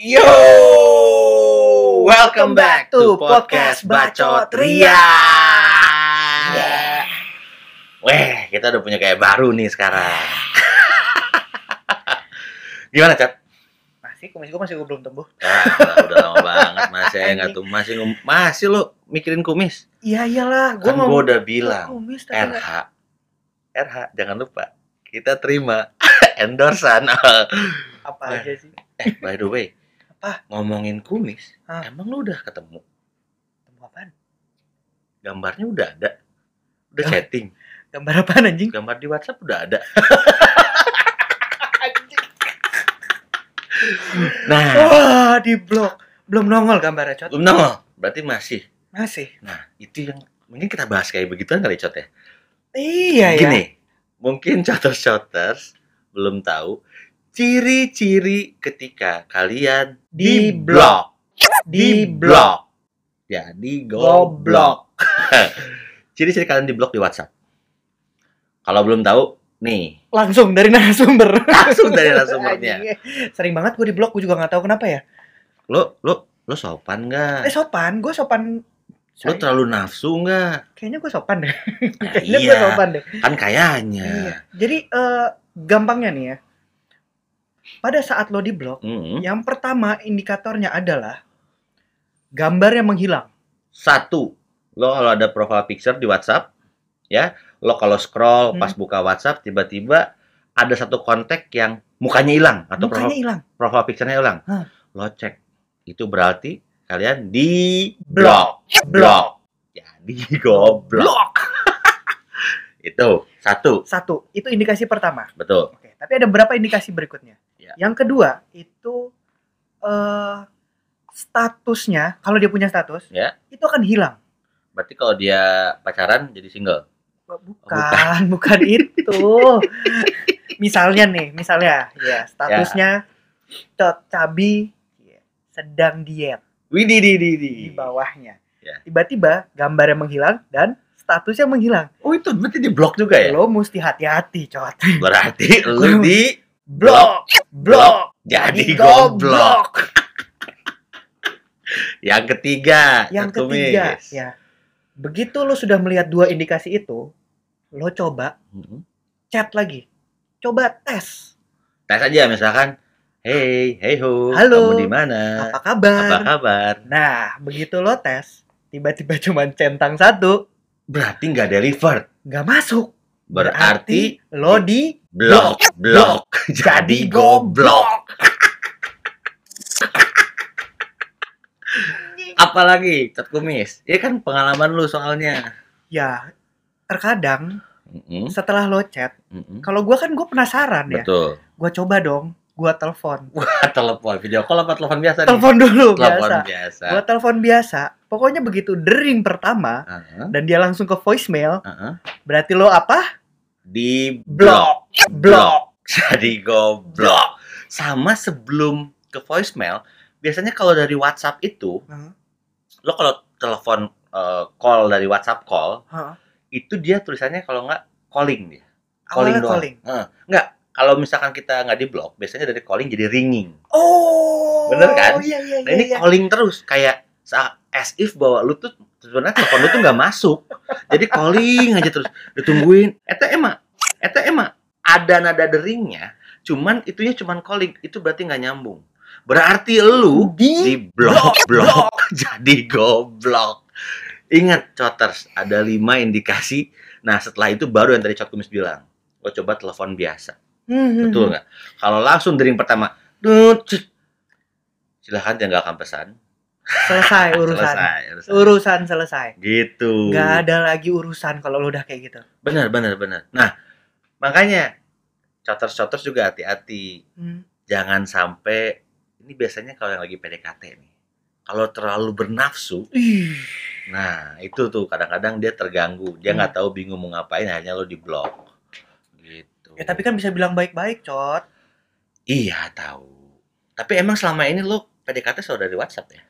Yo, welcome back to podcast Bacot Ria. Yeah. Weh, kita udah punya kayak baru nih sekarang. Gimana, Cat? Masih kumis gue masih gue belum tumbuh. Ah, udah lama banget masih ya nggak tuh masih masih lo mikirin kumis. Iya iyalah, gue Kan gua udah bilang kumis tapi nggak- RH. RH, jangan lupa kita terima endorsan. apa aja sih? eh, by the way, Apa? ngomongin kumis, Hah? emang lu udah ketemu? Temu apaan? Gambarnya udah ada. Udah Hah? setting. Gambar apaan anjing? Gambar di WhatsApp udah ada. Nah, Wah, di blok. Belum nongol gambarnya, Cot. belum nongol. Berarti masih. Masih. Nah, itu yang mungkin kita bahas kayak begituan kali Cot ya. Iya ya. Gini, mungkin shoters-shoters belum tahu ciri-ciri ketika kalian Di blok. Di blok. Jadi goblok. Ciri-ciri kalian di blok di WhatsApp. Kalau belum tahu, nih, Langsung dari narasumber. langsung dari narasumbernya. Sering banget gue di blok, gue juga nggak tahu kenapa ya. Lo lo lo sopan Eh nggak? sopan, gue sopan. Lo terlalu nafsu nggak? Kayaknya gue sopan deh. Nah, Kayaknya gue iya, sopan deh. kan kayaknya. Iya. Jadi eh, gampangnya nih ya. Pada saat lo di blok, Mm. yang pertama indikatornya adalah gambar yang menghilang. Satu, lo kalau ada profile picture di WhatsApp, ya, lo kalau scroll Hmm. pas buka WhatsApp tiba-tiba ada satu kontak yang mukanya hilang atau Mukanya profile, hilang. profile picture-nya hilang. Hah. Lo cek. Itu berarti kalian di blok. Blok. Jadi goblok. Itu satu, Satu, itu indikasi pertama. betul. Tapi ada beberapa indikasi berikutnya. Ya. Yang kedua, itu eh statusnya, kalau dia punya status, Ya. itu akan hilang. Berarti kalau dia pacaran jadi single. Bukan, bukan itu. misalnya nih, misalnya, ya statusnya Cot cabi ya, sedang diet Widih di di di bawahnya. Ya. Tiba-tiba gambarnya menghilang dan statusnya menghilang. Oh itu berarti di blok juga ya? Lo mesti hati-hati, Cot. Berarti lu di Blok, blok, jadi goblok. Yang ketiga, Yang ketiga, ya. Begitu lo sudah melihat dua indikasi itu, lo coba Hmm. chat lagi. Coba tes. Tes aja misalkan, hey, hey ho, Halo. kamu di mana? Apa kabar? Apa kabar? Nah, begitu lo tes, tiba-tiba cuman centang satu, Berarti nggak delivered. nggak masuk. Berarti lo di blok, blok, jadi goblok. Apalagi cat kumis, ini kan pengalaman lu soalnya. ya terkadang Mm-mm, setelah lo chat, mm-mm. kalau gua kan gue penasaran ya, Betul. gua coba dong, gua telepon, telepon video call apa telepon biasa telepon dulu Telepon biasa, biasa. gua telepon biasa. Pokoknya begitu dering pertama Heeh, dan dia langsung ke voicemail, heeh. berarti lo apa? Di Blok, blok. Jadi goblok. Sama sebelum ke voicemail, biasanya kalau dari WhatsApp itu, Heeh. lo kalau telepon eh, call dari WhatsApp call, Heeh. itu dia tulisannya kalau nggak calling dia. Calling Awalnya doang. calling. Heeh. Nggak, kalau misalkan kita nggak di blok, biasanya dari calling jadi ringing. Oh, Bener kan? Iya iya Nah iya. ini iya. calling terus, kayak as if bahwa lu tuh sebenarnya telepon lu tuh nggak masuk. Jadi calling aja terus, ditungguin. Eta emang, eta emang ada nada deringnya, cuman itunya cuman calling, itu berarti nggak nyambung. Berarti lu di blok blok jadi goblok. Ingat coters, ada lima indikasi. Nah setelah itu baru yang tadi Cot Kumis bilang, lo coba telepon biasa, Hmm, betul nggak? Kalau langsung dering pertama, dut, cik. silahkan tinggalkan pesan. Selesai urusan. Selesai, urusan. Urusan selesai. Gitu. Nggak ada lagi urusan kalau lo udah kayak gitu. Benar, benar, benar. Nah, makanya coters-coters juga hati-hati. Hmm. Jangan sampai ini biasanya kalau yang lagi PDKT nih. Kalau terlalu bernafsu, Ih, nah itu tuh kadang-kadang dia terganggu. Dia Hmm. nggak tahu bingung mau ngapain, hanya lo di blok. Ya tapi kan bisa bilang baik-baik, Cot. Iya tahu. Tapi emang selama ini lo PDKT selalu dari WhatsApp ya?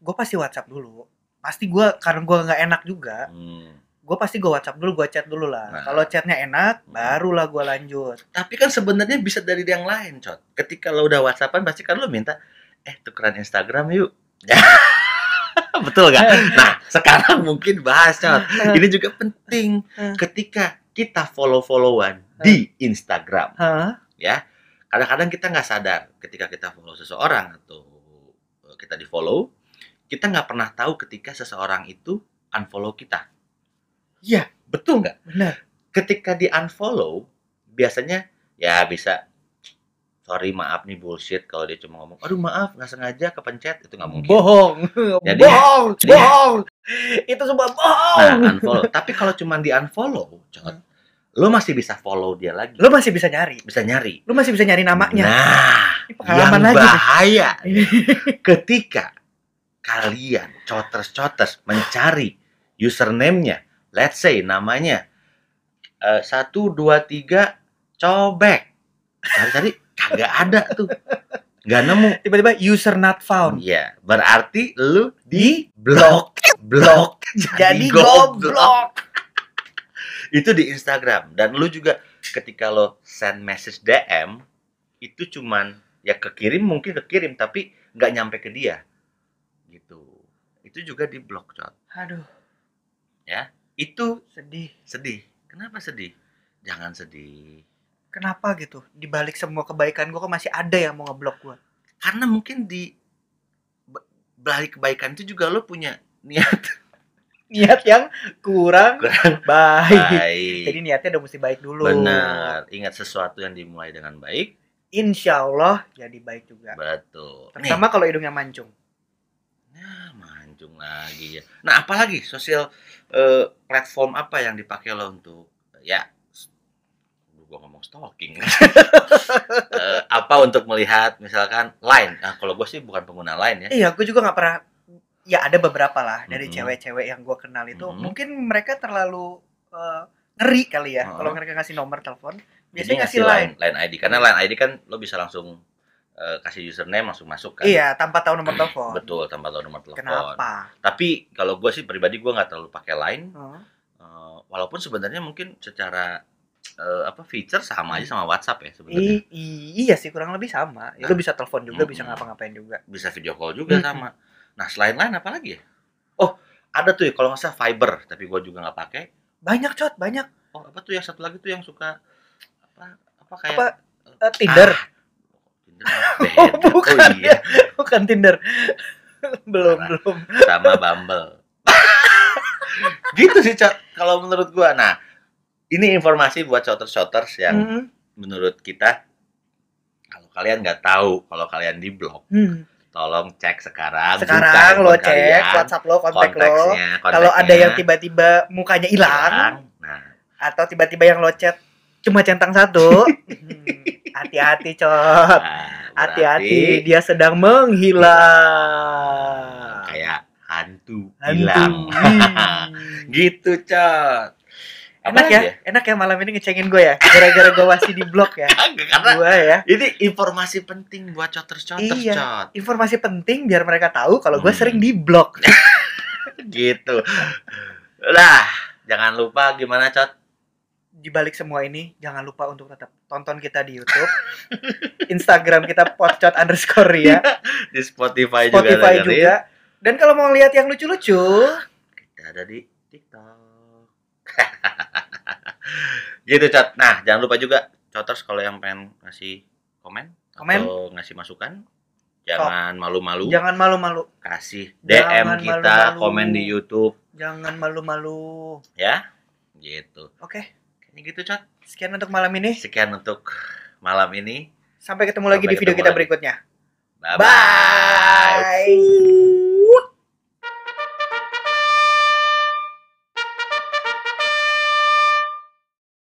Gue pasti WhatsApp dulu. Pasti gue karena gue nggak enak juga. Hmm. gue pasti gue WhatsApp dulu, gue chat dulu lah. Nah. Kalau chatnya enak, barulah gue lanjut. Tapi kan sebenarnya bisa dari yang lain, Cot. Ketika lo udah WhatsAppan pasti kan lo minta eh tukeran Instagram yuk. Betul gak? Nah, sekarang mungkin bahas, Cot. Ini juga penting Hmm. ketika kita follow-followan di Instagram, Hah? ya. Kadang-kadang kita nggak sadar ketika kita follow seseorang atau eh, kita di follow, kita nggak pernah tahu ketika seseorang itu unfollow kita. Iya, Betul nggak? benar. ketika di unfollow biasanya ya bisa sorry maaf nih bullshit kalau dia cuma ngomong aduh maaf nggak sengaja kepencet itu nggak mungkin Bohong. Jadi- bohong. jadi- bohong. Itu semua bohong. nah unfollow tapi kalau cuma di unfollow cot lo masih bisa follow dia lagi Lu masih bisa nyari. bisa nyari Lu masih bisa nyari namanya. nah Ini pengalaman yang lagi. bahaya ketika kalian coters-coters mencari username-nya let's say namanya eh, satu dua tiga cobek cari-cari kagak ada tuh nggak nemu Tiba-tiba user not found. Iya, berarti lu di blok, blok, Jadi goblok. Itu di Instagram dan lu juga ketika lo send message DM itu cuman ya kekirim mungkin kekirim tapi nggak nyampe ke dia gitu. Itu juga di blok cot. Aduh, Itu sedih. sedih. Kenapa sedih? Jangan sedih. Kenapa gitu? Di balik semua kebaikan gue kok masih ada yang mau ngeblok gue. Karena mungkin di ba- balik kebaikan itu juga lo punya niat Niat yang kurang, Kurang baik. baik. Jadi niatnya udah mesti baik dulu. Benar. Ingat sesuatu yang dimulai dengan baik. Insya Allah jadi baik juga. Betul. Nih, Terutama kalau hidungnya mancung. nah, mancung lagi ya. Nah, apalagi sosial eh, platform apa yang dipakai lo untuk ya Gua ngomong stalking. Eh, apa untuk melihat misalkan line. Nah, kalau gue sih bukan pengguna line ya. Iya, gue juga nggak pernah. Ya ada beberapa lah dari Mhm. cewek-cewek yang gue kenal itu. Mhm. Mungkin mereka terlalu eh, ngeri kali ya. Mhm. Kalau mereka ngasih nomor telepon, biasanya ngasih ngasih line. line, line ID karena line ID kan lo bisa langsung eh, kasih username langsung masuk kan. Iya, tanpa tahu nomor telepon. Betul, tanpa tahu nomor telepon. Kenapa? Tapi kalau gue sih pribadi gue nggak terlalu pakai line. Hmm. Eh, walaupun sebenarnya mungkin secara eh, apa feature sama aja sama WhatsApp ya sebenarnya. Iya sih kurang lebih sama. Ya, Nah. lu bisa telepon juga, bisa Mm-mm. ngapa-ngapain juga. Bisa video call juga Mm-mm. sama. Nah selain lain apa lagi ya? Oh ada tuh ya kalau nggak salah Fiber tapi gue juga nggak pakai. Banyak cot, banyak. Oh apa tuh yang satu lagi tuh yang suka apa apa kayak Apa eh, Tinder? Ah, Tinder Oh, bukan. oh iya Bukan Tinder. belum, Parah. belum. sama Bumble. gitu sih Cok kalau menurut gua. Nah ini informasi buat shoters-shoters yang Hmm. menurut kita kalau kalian nggak tahu kalau kalian di blok Hmm. tolong cek sekarang Sekarang lo cek kalian, WhatsApp lo, kontak lo. Kalau ada yang tiba-tiba mukanya hilang nah atau tiba-tiba yang lo chat cuma centang satu, hmm, hati-hati cot. nah, Hati-hati, berarti dia sedang menghilang. kayak hantu, Hantu. hilang Hmm. gitu cot Enak lagi ya, enak ya malam ini ngecengin gue ya, gara-gara gue masih di blok ya. Karena Gue ya, ini informasi penting buat coters-coters Iya. cot informasi penting biar mereka tahu kalau gue Hmm. sering di blok. gitu lah jangan lupa gimana cot Di balik semua ini, jangan lupa untuk tetap tonton kita di YouTube, Instagram kita potcot underscore ya, di Spotify, Spotify juga, juga. Dan kalau mau lihat yang lucu-lucu, kita ada di TikTok gitu cot nah jangan lupa juga coters kalau yang pengen ngasih komen, Komen. atau ngasih masukan jangan malu-malu jangan malu-malu, kasih DM Jangan kita malu-malu. komen di YouTube jangan malu-malu. ya gitu Oke, kayaknya gitu cot sekian untuk malam ini. sekian untuk malam ini Sampai ketemu lagi Sampai di video kita lagi. berikutnya. bye Bye.